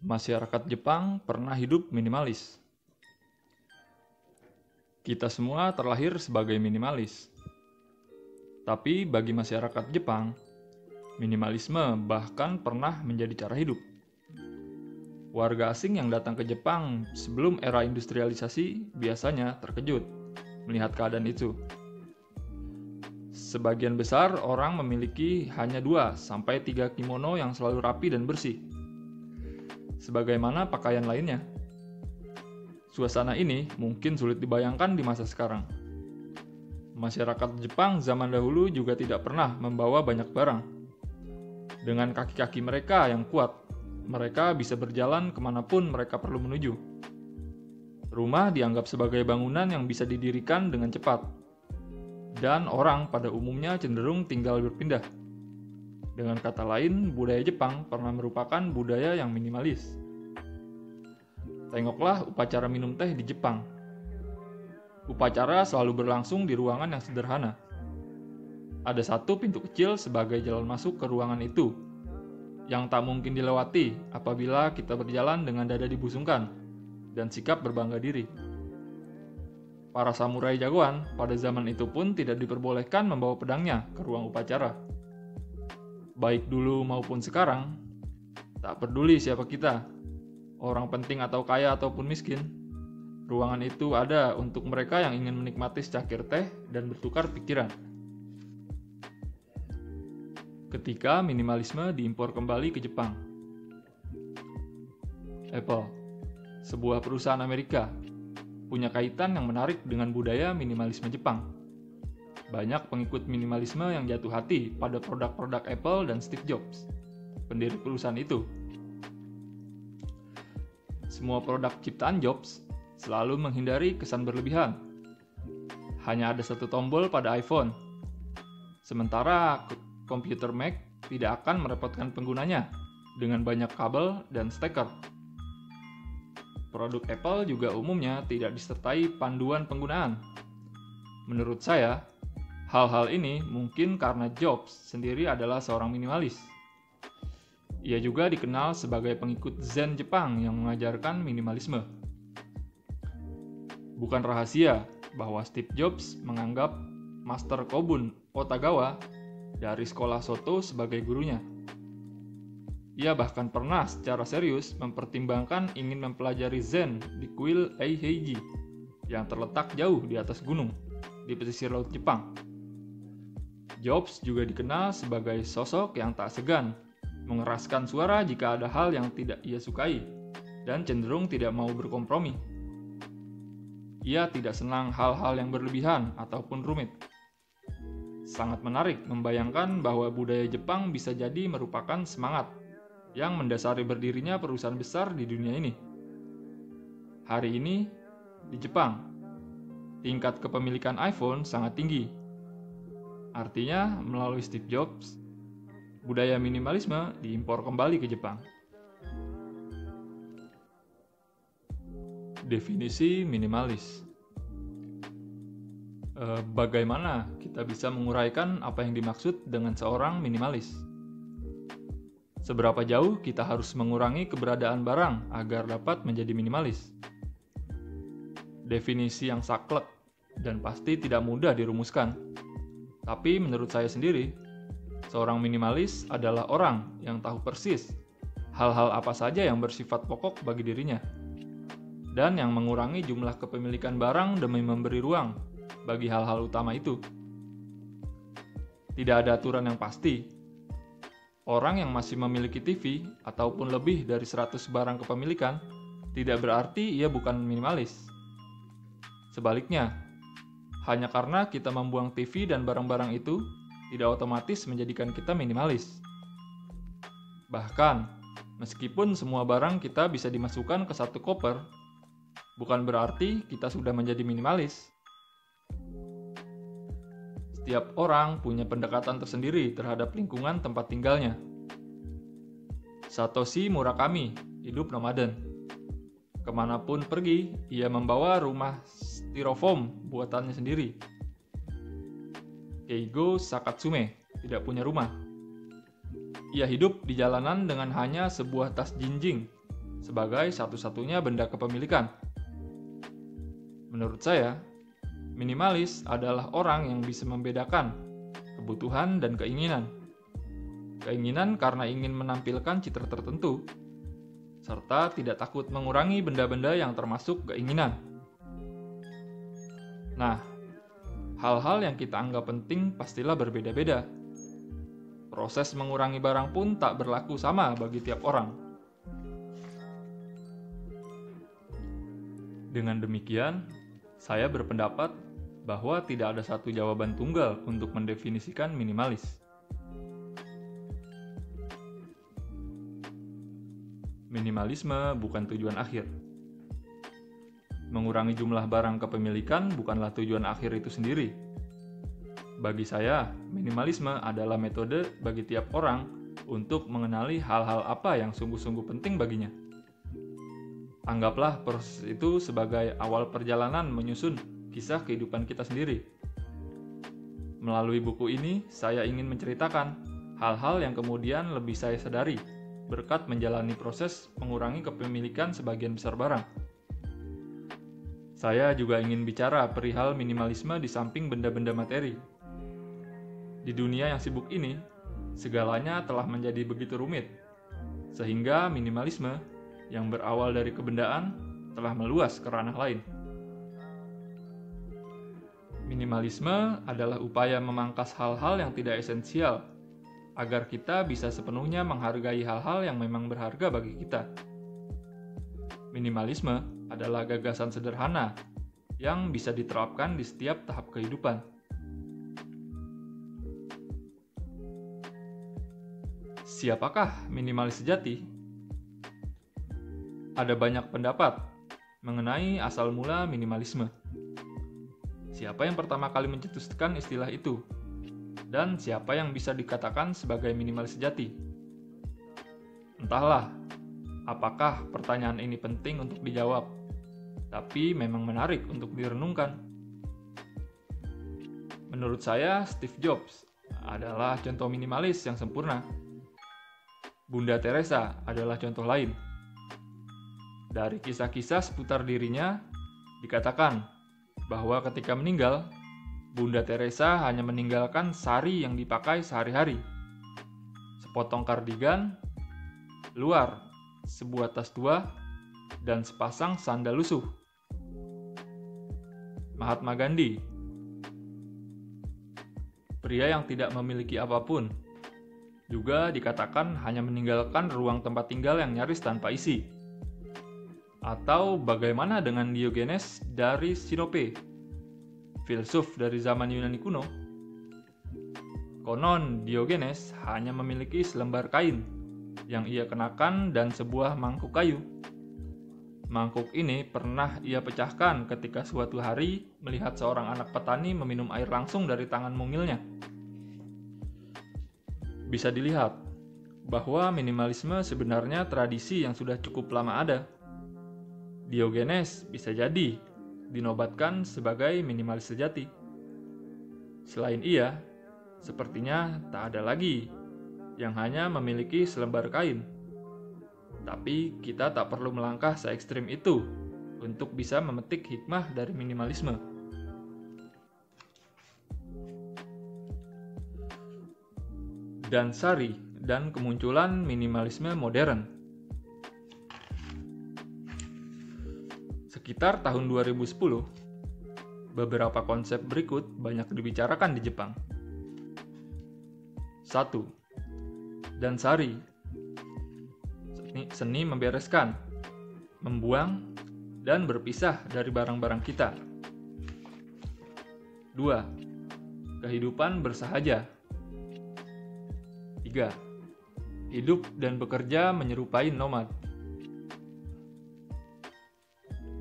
Masyarakat Jepang pernah hidup minimalis. Kita semua terlahir sebagai minimalis. Tapi bagi masyarakat Jepang, minimalisme bahkan pernah menjadi cara hidup. Warga asing yang datang ke Jepang sebelum era industrialisasi biasanya terkejut melihat keadaan itu. Sebagian besar orang memiliki hanya 2 sampai 3 kimono yang selalu rapi dan bersih sebagaimana pakaian lainnya. Suasana ini mungkin sulit dibayangkan di masa sekarang. Masyarakat Jepang zaman dahulu juga tidak pernah membawa banyak barang. Dengan kaki-kaki mereka yang kuat, mereka bisa berjalan ke mana pun mereka perlu menuju. Rumah dianggap sebagai bangunan yang bisa didirikan dengan cepat, dan orang pada umumnya cenderung tinggal berpindah dengan kata lain, budaya Jepang pernah merupakan budaya yang minimalis. Tengoklah upacara minum teh di Jepang. Upacara selalu berlangsung di ruangan yang sederhana. Ada satu pintu kecil sebagai jalan masuk ke ruangan itu, yang tak mungkin dilewati apabila kita berjalan dengan dada dibusungkan dan sikap berbangga diri. Para samurai jagoan pada zaman itu pun tidak diperbolehkan membawa pedangnya ke ruang upacara baik dulu maupun sekarang, tak peduli siapa kita, orang penting atau kaya ataupun miskin, ruangan itu ada untuk mereka yang ingin menikmati secangkir teh dan bertukar pikiran. Ketika minimalisme diimpor kembali ke Jepang, Apple, sebuah perusahaan Amerika, punya kaitan yang menarik dengan budaya minimalisme Jepang banyak pengikut minimalisme yang jatuh hati pada produk-produk Apple dan Steve Jobs, pendiri perusahaan itu. Semua produk ciptaan Jobs selalu menghindari kesan berlebihan. Hanya ada satu tombol pada iPhone. Sementara komputer Mac tidak akan merepotkan penggunanya dengan banyak kabel dan steker. Produk Apple juga umumnya tidak disertai panduan penggunaan. Menurut saya, Hal-hal ini mungkin karena Jobs sendiri adalah seorang minimalis. Ia juga dikenal sebagai pengikut Zen Jepang yang mengajarkan minimalisme. Bukan rahasia bahwa Steve Jobs menganggap Master Kobun Otagawa dari sekolah Soto sebagai gurunya. Ia bahkan pernah secara serius mempertimbangkan ingin mempelajari Zen di kuil Eiheiji yang terletak jauh di atas gunung di pesisir laut Jepang. Jobs juga dikenal sebagai sosok yang tak segan, mengeraskan suara jika ada hal yang tidak ia sukai, dan cenderung tidak mau berkompromi. Ia tidak senang hal-hal yang berlebihan ataupun rumit. Sangat menarik membayangkan bahwa budaya Jepang bisa jadi merupakan semangat yang mendasari berdirinya perusahaan besar di dunia ini. Hari ini, di Jepang, tingkat kepemilikan iPhone sangat tinggi Artinya, melalui Steve Jobs, budaya minimalisme diimpor kembali ke Jepang. Definisi minimalis. E, bagaimana kita bisa menguraikan apa yang dimaksud dengan seorang minimalis? Seberapa jauh kita harus mengurangi keberadaan barang agar dapat menjadi minimalis? Definisi yang saklek dan pasti tidak mudah dirumuskan tapi menurut saya sendiri, seorang minimalis adalah orang yang tahu persis hal-hal apa saja yang bersifat pokok bagi dirinya, dan yang mengurangi jumlah kepemilikan barang demi memberi ruang bagi hal-hal utama itu. Tidak ada aturan yang pasti. Orang yang masih memiliki TV ataupun lebih dari 100 barang kepemilikan tidak berarti ia bukan minimalis. Sebaliknya, hanya karena kita membuang TV dan barang-barang itu tidak otomatis menjadikan kita minimalis. Bahkan, meskipun semua barang kita bisa dimasukkan ke satu koper, bukan berarti kita sudah menjadi minimalis. Setiap orang punya pendekatan tersendiri terhadap lingkungan tempat tinggalnya. Satoshi Murakami hidup nomaden. Ke mana pun pergi, ia membawa rumah styrofoam buatannya sendiri. Keigo Sakatsume tidak punya rumah. Ia hidup di jalanan dengan hanya sebuah tas jinjing sebagai satu-satunya benda kepemilikan. Menurut saya, minimalis adalah orang yang bisa membedakan kebutuhan dan keinginan. Keinginan karena ingin menampilkan citra tertentu, serta tidak takut mengurangi benda-benda yang termasuk keinginan. Nah, hal-hal yang kita anggap penting pastilah berbeda-beda. Proses mengurangi barang pun tak berlaku sama bagi tiap orang. Dengan demikian, saya berpendapat bahwa tidak ada satu jawaban tunggal untuk mendefinisikan minimalis. Minimalisme bukan tujuan akhir. Mengurangi jumlah barang kepemilikan bukanlah tujuan akhir itu sendiri. Bagi saya, minimalisme adalah metode bagi tiap orang untuk mengenali hal-hal apa yang sungguh-sungguh penting baginya. Anggaplah proses itu sebagai awal perjalanan menyusun kisah kehidupan kita sendiri. Melalui buku ini, saya ingin menceritakan hal-hal yang kemudian lebih saya sadari berkat menjalani proses mengurangi kepemilikan sebagian besar barang. Saya juga ingin bicara perihal minimalisme di samping benda-benda materi. Di dunia yang sibuk ini, segalanya telah menjadi begitu rumit, sehingga minimalisme yang berawal dari kebendaan telah meluas ke ranah lain. Minimalisme adalah upaya memangkas hal-hal yang tidak esensial agar kita bisa sepenuhnya menghargai hal-hal yang memang berharga bagi kita. Minimalisme adalah gagasan sederhana yang bisa diterapkan di setiap tahap kehidupan. Siapakah minimalis sejati? Ada banyak pendapat mengenai asal mula minimalisme. Siapa yang pertama kali mencetuskan istilah itu? Dan siapa yang bisa dikatakan sebagai minimalis sejati? Entahlah, apakah pertanyaan ini penting untuk dijawab, tapi memang menarik untuk direnungkan. Menurut saya, Steve Jobs adalah contoh minimalis yang sempurna. Bunda Teresa adalah contoh lain dari kisah-kisah seputar dirinya, dikatakan bahwa ketika meninggal, Bunda Teresa hanya meninggalkan sari yang dipakai sehari-hari. Sepotong kardigan, luar, sebuah tas tua, dan sepasang sandal lusuh. Mahatma Gandhi Pria yang tidak memiliki apa pun, juga dikatakan hanya meninggalkan ruang tempat tinggal yang nyaris tanpa isi. Atau bagaimana dengan Diogenes dari Sinope, filsuf dari zaman Yunani kuno? Konon Diogenes hanya memiliki selembar kain yang ia kenakan dan sebuah mangkuk kayu. Mangkuk ini pernah ia pecahkan ketika suatu hari melihat seorang anak petani meminum air langsung dari tangan mungilnya. Bisa dilihat bahwa minimalisme sebenarnya tradisi yang sudah cukup lama ada Diogenes bisa jadi dinobatkan sebagai minimalis sejati. Selain ia, sepertinya tak ada lagi yang hanya memiliki selembar kain. Tapi kita tak perlu melangkah se ekstrim itu untuk bisa memetik hikmah dari minimalisme. Dan Sari dan kemunculan minimalisme modern. Sekitar tahun 2010, beberapa konsep berikut banyak dibicarakan di Jepang. 1. Dansari seni, membereskan, membuang, dan berpisah dari barang-barang kita. 2. Kehidupan bersahaja. 3. Hidup dan bekerja menyerupai nomad.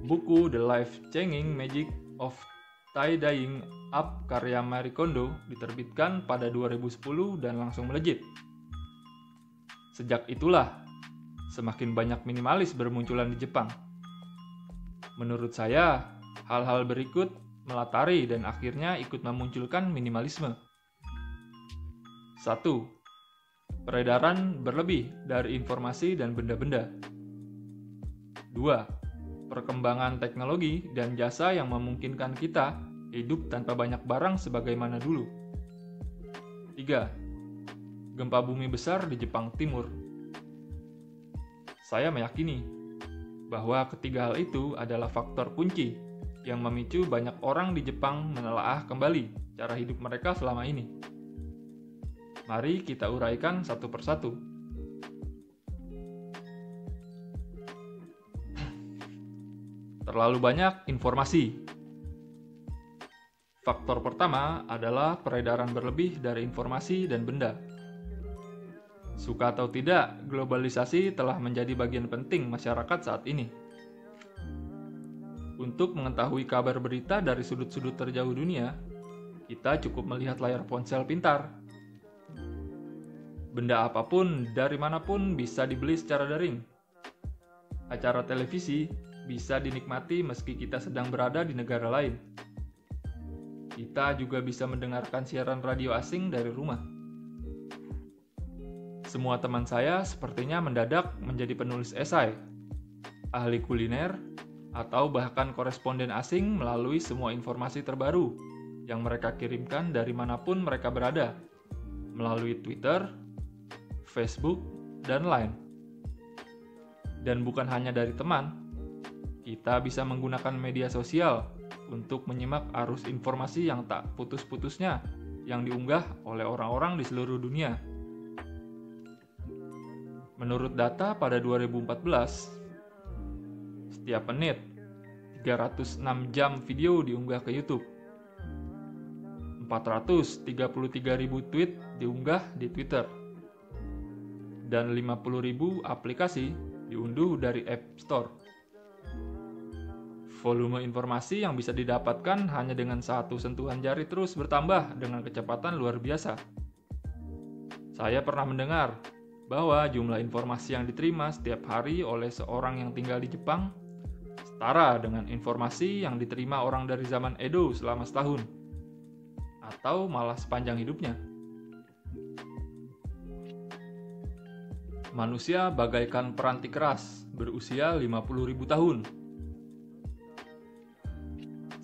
Buku The Life-Changing Magic of Tie-Dyeing Up karya Marie Kondo diterbitkan pada 2010 dan langsung melejit. Sejak itulah, semakin banyak minimalis bermunculan di Jepang. Menurut saya, hal-hal berikut melatari dan akhirnya ikut memunculkan minimalisme. 1. Peredaran berlebih dari informasi dan benda-benda. 2. Perkembangan teknologi dan jasa yang memungkinkan kita hidup tanpa banyak barang sebagaimana dulu. 3. Gempa bumi besar di Jepang Timur. Saya meyakini bahwa ketiga hal itu adalah faktor kunci yang memicu banyak orang di Jepang menelaah kembali cara hidup mereka selama ini. Mari kita uraikan satu persatu. Terlalu banyak informasi. Faktor pertama adalah peredaran berlebih dari informasi dan benda. Suka atau tidak, globalisasi telah menjadi bagian penting masyarakat saat ini. Untuk mengetahui kabar berita dari sudut-sudut terjauh dunia, kita cukup melihat layar ponsel pintar. Benda apa pun dari mana pun bisa dibeli secara daring. Acara televisi bisa dinikmati meski kita sedang berada di negara lain. Kita juga bisa mendengarkan siaran radio asing dari rumah. Semua teman saya sepertinya mendadak menjadi penulis esai, ahli kuliner, atau bahkan koresponden asing melalui semua informasi terbaru yang mereka kirimkan dari mana pun mereka berada, melalui Twitter, Facebook, dan lain. Dan bukan hanya dari teman, kita bisa menggunakan media sosial untuk menyimak arus informasi yang tak putus-putusnya yang diunggah oleh orang-orang di seluruh dunia. Menurut data pada 2014, setiap menit 306 jam video diunggah ke YouTube. 433 ribu tweet diunggah di Twitter. Dan 50 ribu aplikasi diunduh dari App Store. Volume informasi yang bisa didapatkan hanya dengan satu sentuhan jari terus bertambah dengan kecepatan luar biasa. Saya pernah mendengar bahwa jumlah informasi yang diterima setiap hari oleh seorang yang tinggal di Jepang setara dengan informasi yang diterima orang dari zaman Edo selama setahun, atau malah sepanjang hidupnya. Manusia bagaikan peranti keras berusia 50.000 tahun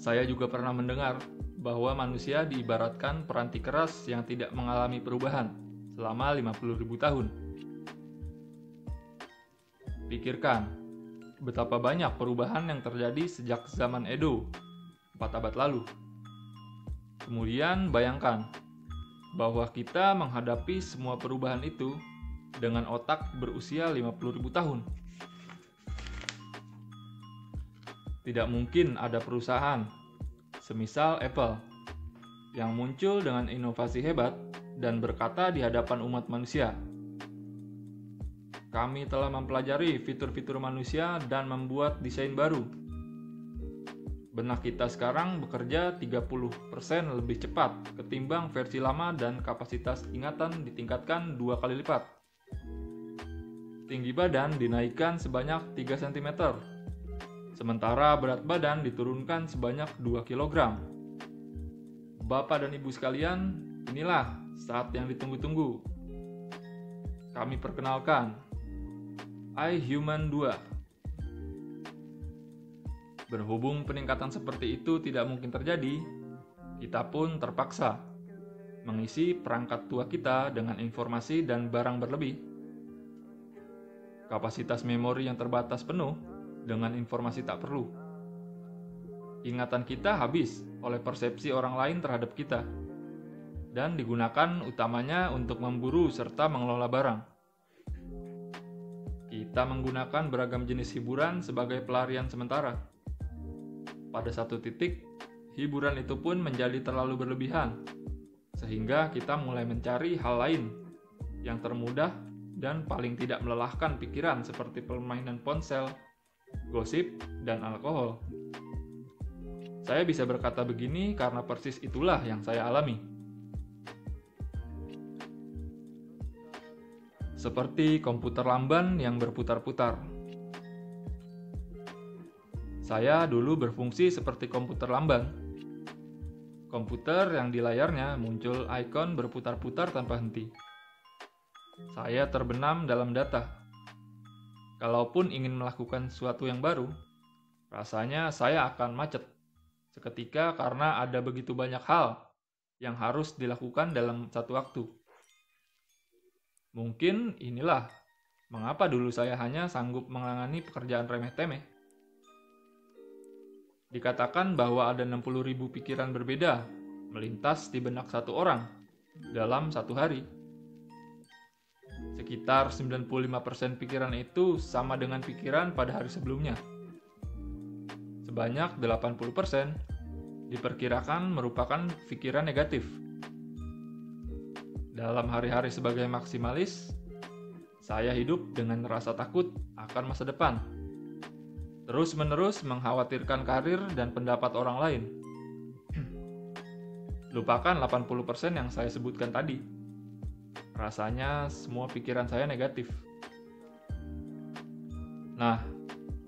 saya juga pernah mendengar bahwa manusia diibaratkan peranti keras yang tidak mengalami perubahan selama 50.000 tahun. Pikirkan, betapa banyak perubahan yang terjadi sejak zaman Edo, 4 abad lalu. Kemudian bayangkan bahwa kita menghadapi semua perubahan itu dengan otak berusia 50.000 tahun. Tidak mungkin ada perusahaan, semisal Apple, yang muncul dengan inovasi hebat dan berkata di hadapan umat manusia, kami telah mempelajari fitur-fitur manusia dan membuat desain baru. Benak kita sekarang bekerja 30% lebih cepat ketimbang versi lama dan kapasitas ingatan ditingkatkan dua kali lipat. Tinggi badan dinaikkan sebanyak 3 cm sementara berat badan diturunkan sebanyak 2 kg. Bapak dan Ibu sekalian, inilah saat yang ditunggu-tunggu. Kami perkenalkan iHuman 2. Berhubung peningkatan seperti itu tidak mungkin terjadi, kita pun terpaksa mengisi perangkat tua kita dengan informasi dan barang berlebih. Kapasitas memori yang terbatas penuh dengan informasi tak perlu. Ingatan kita habis oleh persepsi orang lain terhadap kita, dan digunakan utamanya untuk memburu serta mengelola barang. Kita menggunakan beragam jenis hiburan sebagai pelarian sementara. Pada satu titik, hiburan itu pun menjadi terlalu berlebihan, sehingga kita mulai mencari hal lain yang termudah dan paling tidak melelahkan pikiran seperti permainan ponsel, gosip, dan alkohol. Saya bisa berkata begini karena persis itulah yang saya alami. Seperti komputer lamban yang berputar-putar. Saya dulu berfungsi seperti komputer lamban. Komputer yang di layarnya muncul ikon berputar-putar tanpa henti. Saya terbenam dalam data kalaupun ingin melakukan sesuatu yang baru, rasanya saya akan macet seketika karena ada begitu banyak hal yang harus dilakukan dalam satu waktu. Mungkin inilah mengapa dulu saya hanya sanggup menangani pekerjaan remeh-temeh. Dikatakan bahwa ada 60.000 pikiran berbeda melintas di benak satu orang dalam satu hari. Sekitar 95% pikiran itu sama dengan pikiran pada hari sebelumnya. Sebanyak 80% diperkirakan merupakan pikiran negatif. Dalam hari-hari sebagai maksimalis, saya hidup dengan rasa takut akan masa depan. Terus-menerus mengkhawatirkan karir dan pendapat orang lain. Lupakan 80% yang saya sebutkan tadi. Rasanya semua pikiran saya negatif. Nah,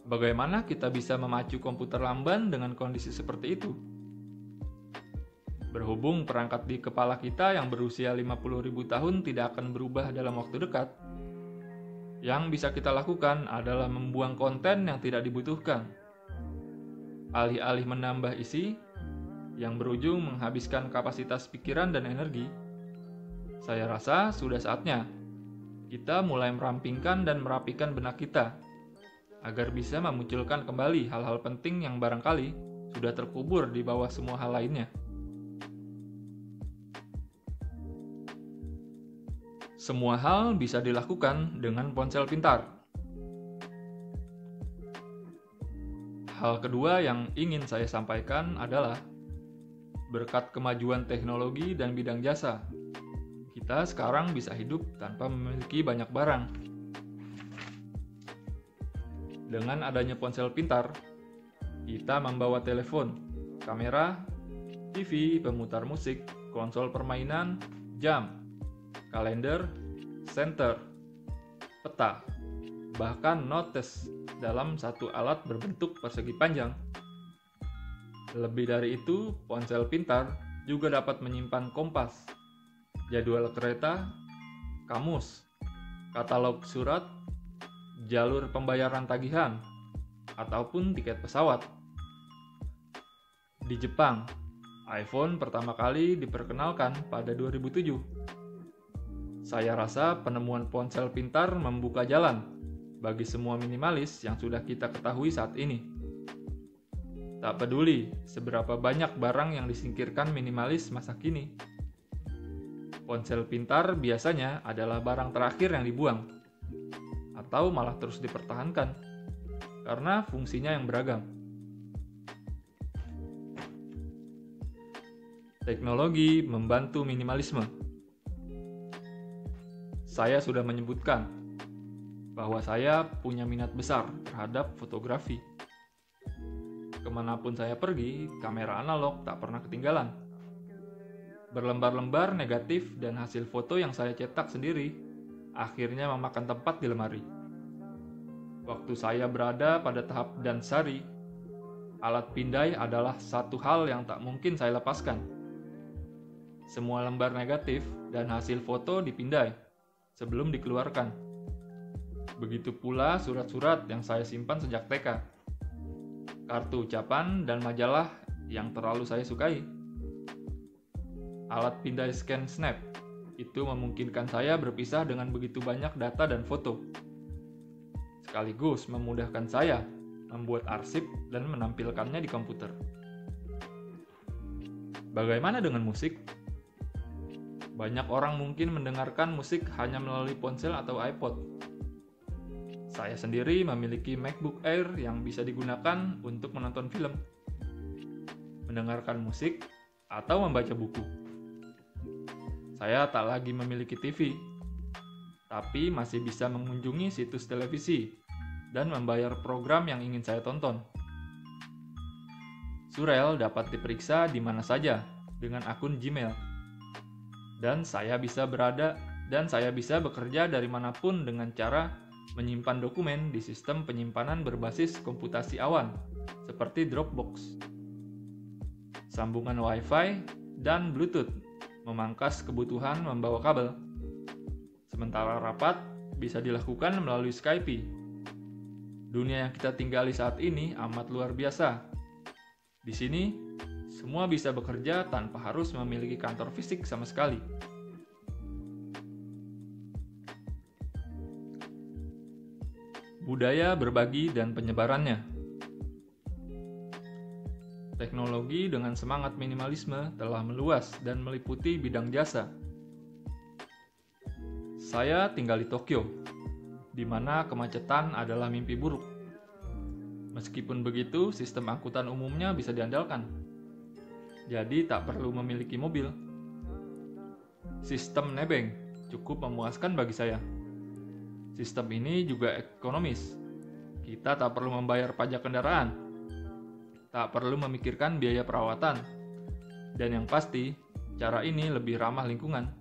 Bagaimana kita bisa memacu komputer lamban dengan kondisi seperti itu? Berhubung perangkat di kepala kita yang berusia 50.000 tahun tidak akan berubah dalam waktu dekat, yang bisa kita lakukan adalah membuang konten yang tidak dibutuhkan. Alih-alih menambah isi, yang berujung menghabiskan kapasitas pikiran dan energi, saya rasa sudah saatnya kita mulai merampingkan dan merapikan benak kita agar bisa memunculkan kembali hal-hal penting yang barangkali sudah terkubur di bawah semua hal lainnya. Semua hal bisa dilakukan dengan ponsel pintar. Hal kedua yang ingin saya sampaikan adalah berkat kemajuan teknologi dan bidang jasa, kita sekarang bisa hidup tanpa memiliki banyak barang dengan adanya ponsel pintar, kita membawa telepon, kamera, TV, pemutar musik, konsol permainan, jam, kalender, center, peta, bahkan notes dalam satu alat berbentuk persegi panjang. Lebih dari itu, ponsel pintar juga dapat menyimpan kompas, jadwal kereta, kamus, katalog surat, jalur pembayaran tagihan, ataupun tiket pesawat. Di Jepang, iPhone pertama kali diperkenalkan pada 2007. Saya rasa penemuan ponsel pintar membuka jalan bagi semua minimalis yang sudah kita ketahui saat ini. Tak peduli seberapa banyak barang yang disingkirkan minimalis masa kini. Ponsel pintar biasanya adalah barang terakhir yang dibuang atau malah terus dipertahankan karena fungsinya yang beragam. Teknologi membantu minimalisme. Saya sudah menyebutkan bahwa saya punya minat besar terhadap fotografi. Ke mana pun saya pergi, kamera analog tak pernah ketinggalan. Berlembar-lembar negatif dan hasil foto yang saya cetak sendiri akhirnya memakan tempat di lemari. Waktu saya berada pada tahap dan sari, alat pindai adalah satu hal yang tak mungkin saya lepaskan. Semua lembar negatif dan hasil foto dipindai sebelum dikeluarkan. Begitu pula surat-surat yang saya simpan sejak TK, kartu ucapan, dan majalah yang terlalu saya sukai. Alat pindai scan snap itu memungkinkan saya berpisah dengan begitu banyak data dan foto sekaligus memudahkan saya membuat arsip dan menampilkannya di komputer. Bagaimana dengan musik? Banyak orang mungkin mendengarkan musik hanya melalui ponsel atau iPod. Saya sendiri memiliki MacBook Air yang bisa digunakan untuk menonton film, mendengarkan musik, atau membaca buku. Saya tak lagi memiliki TV, tapi masih bisa mengunjungi situs televisi dan membayar program yang ingin saya tonton. Surel dapat diperiksa di mana saja dengan akun Gmail. Dan saya bisa berada dan saya bisa bekerja dari mana pun dengan cara menyimpan dokumen di sistem penyimpanan berbasis komputasi awan seperti Dropbox. Sambungan Wi-Fi dan Bluetooth memangkas kebutuhan membawa kabel. Sementara rapat bisa dilakukan melalui Skype Dunia yang kita tinggali saat ini amat luar biasa. Di sini, semua bisa bekerja tanpa harus memiliki kantor fisik sama sekali. Budaya berbagi dan penyebarannya. Teknologi dengan semangat minimalisme telah meluas dan meliputi bidang jasa. Saya tinggal di Tokyo, di mana kemacetan adalah mimpi buruk. Meskipun begitu, sistem angkutan umumnya bisa diandalkan. Jadi tak perlu memiliki mobil. Sistem nebeng cukup memuaskan bagi saya. Sistem ini juga ekonomis. Kita tak perlu membayar pajak kendaraan, tak perlu memikirkan biaya perawatan, dan yang pasti, cara ini lebih ramah lingkungan.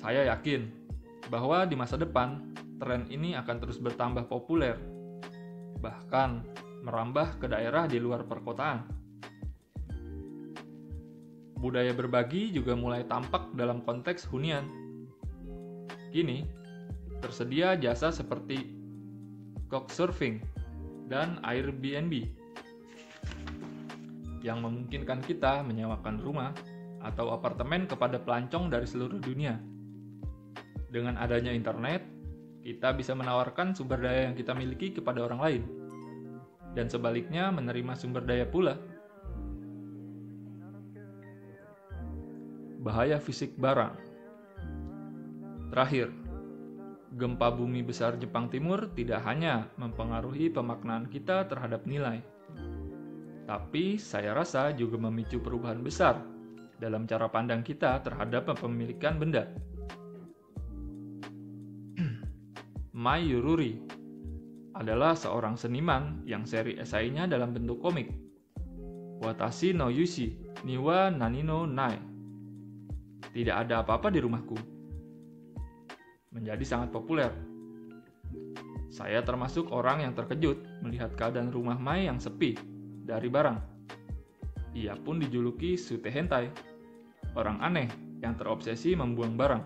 Saya yakin bahwa di masa depan, tren ini akan terus bertambah populer, bahkan merambah ke daerah di luar perkotaan. Budaya berbagi juga mulai tampak dalam konteks hunian. Kini, tersedia jasa seperti Couchsurfing dan Airbnb yang memungkinkan kita menyewakan rumah atau apartemen kepada pelancong dari seluruh dunia. Dengan adanya internet, kita bisa menawarkan sumber daya yang kita miliki kepada orang lain, dan sebaliknya menerima sumber daya pula. Bahaya fisik barang. Terakhir, gempa bumi besar Jepang Timur tidak hanya mempengaruhi pemaknaan kita terhadap nilai, tapi saya rasa juga memicu perubahan besar dalam cara pandang kita terhadap kepemilikan benda. Mai Yururi adalah seorang seniman yang seri esainya dalam bentuk komik. Watashi no Yushi Niwa Nanino Nai. Tidak ada apa-apa di rumahku menjadi sangat populer. Saya termasuk orang yang terkejut melihat keadaan rumah Mai yang sepi dari barang. Ia pun dijuluki Sute Hentai, orang aneh yang terobsesi membuang barang.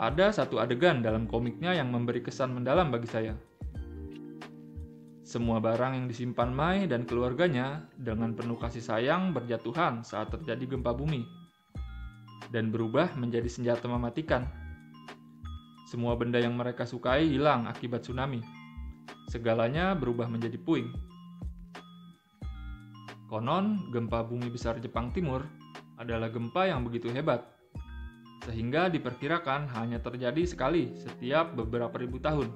Ada satu adegan dalam komiknya yang memberi kesan mendalam bagi saya. Semua barang yang disimpan Mai dan keluarganya dengan penuh kasih sayang berjatuhan saat terjadi gempa bumi dan berubah menjadi senjata mematikan semua benda yang mereka sukai hilang akibat tsunami. Segalanya berubah menjadi puing. Konon, gempa bumi besar Jepang Timur adalah gempa yang begitu hebat, sehingga diperkirakan hanya terjadi sekali setiap beberapa ribu tahun.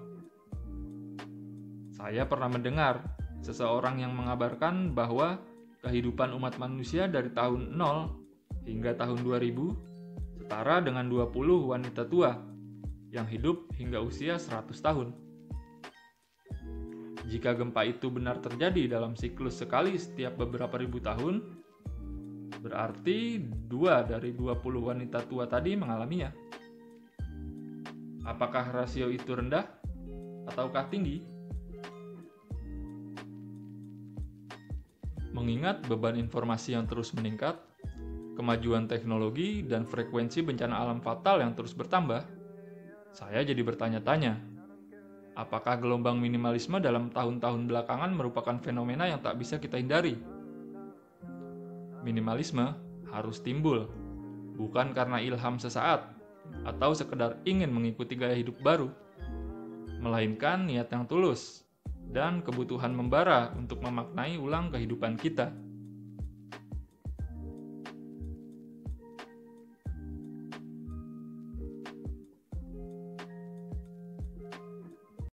Saya pernah mendengar seseorang yang mengabarkan bahwa kehidupan umat manusia dari tahun 0 hingga tahun 2000 setara dengan 20 wanita tua yang hidup hingga usia 100 tahun. Jika gempa itu benar terjadi dalam siklus sekali setiap beberapa ribu tahun, berarti dua dari 20 wanita tua tadi mengalaminya. Apakah rasio itu rendah ataukah tinggi? Mengingat beban informasi yang terus meningkat, kemajuan teknologi, dan frekuensi bencana alam fatal yang terus bertambah, saya jadi bertanya-tanya, apakah gelombang minimalisme dalam tahun-tahun belakangan merupakan fenomena yang tak bisa kita hindari? Minimalisme harus timbul, bukan karena ilham sesaat atau sekedar ingin mengikuti gaya hidup baru, melainkan niat yang tulus dan kebutuhan membara untuk memaknai ulang kehidupan kita.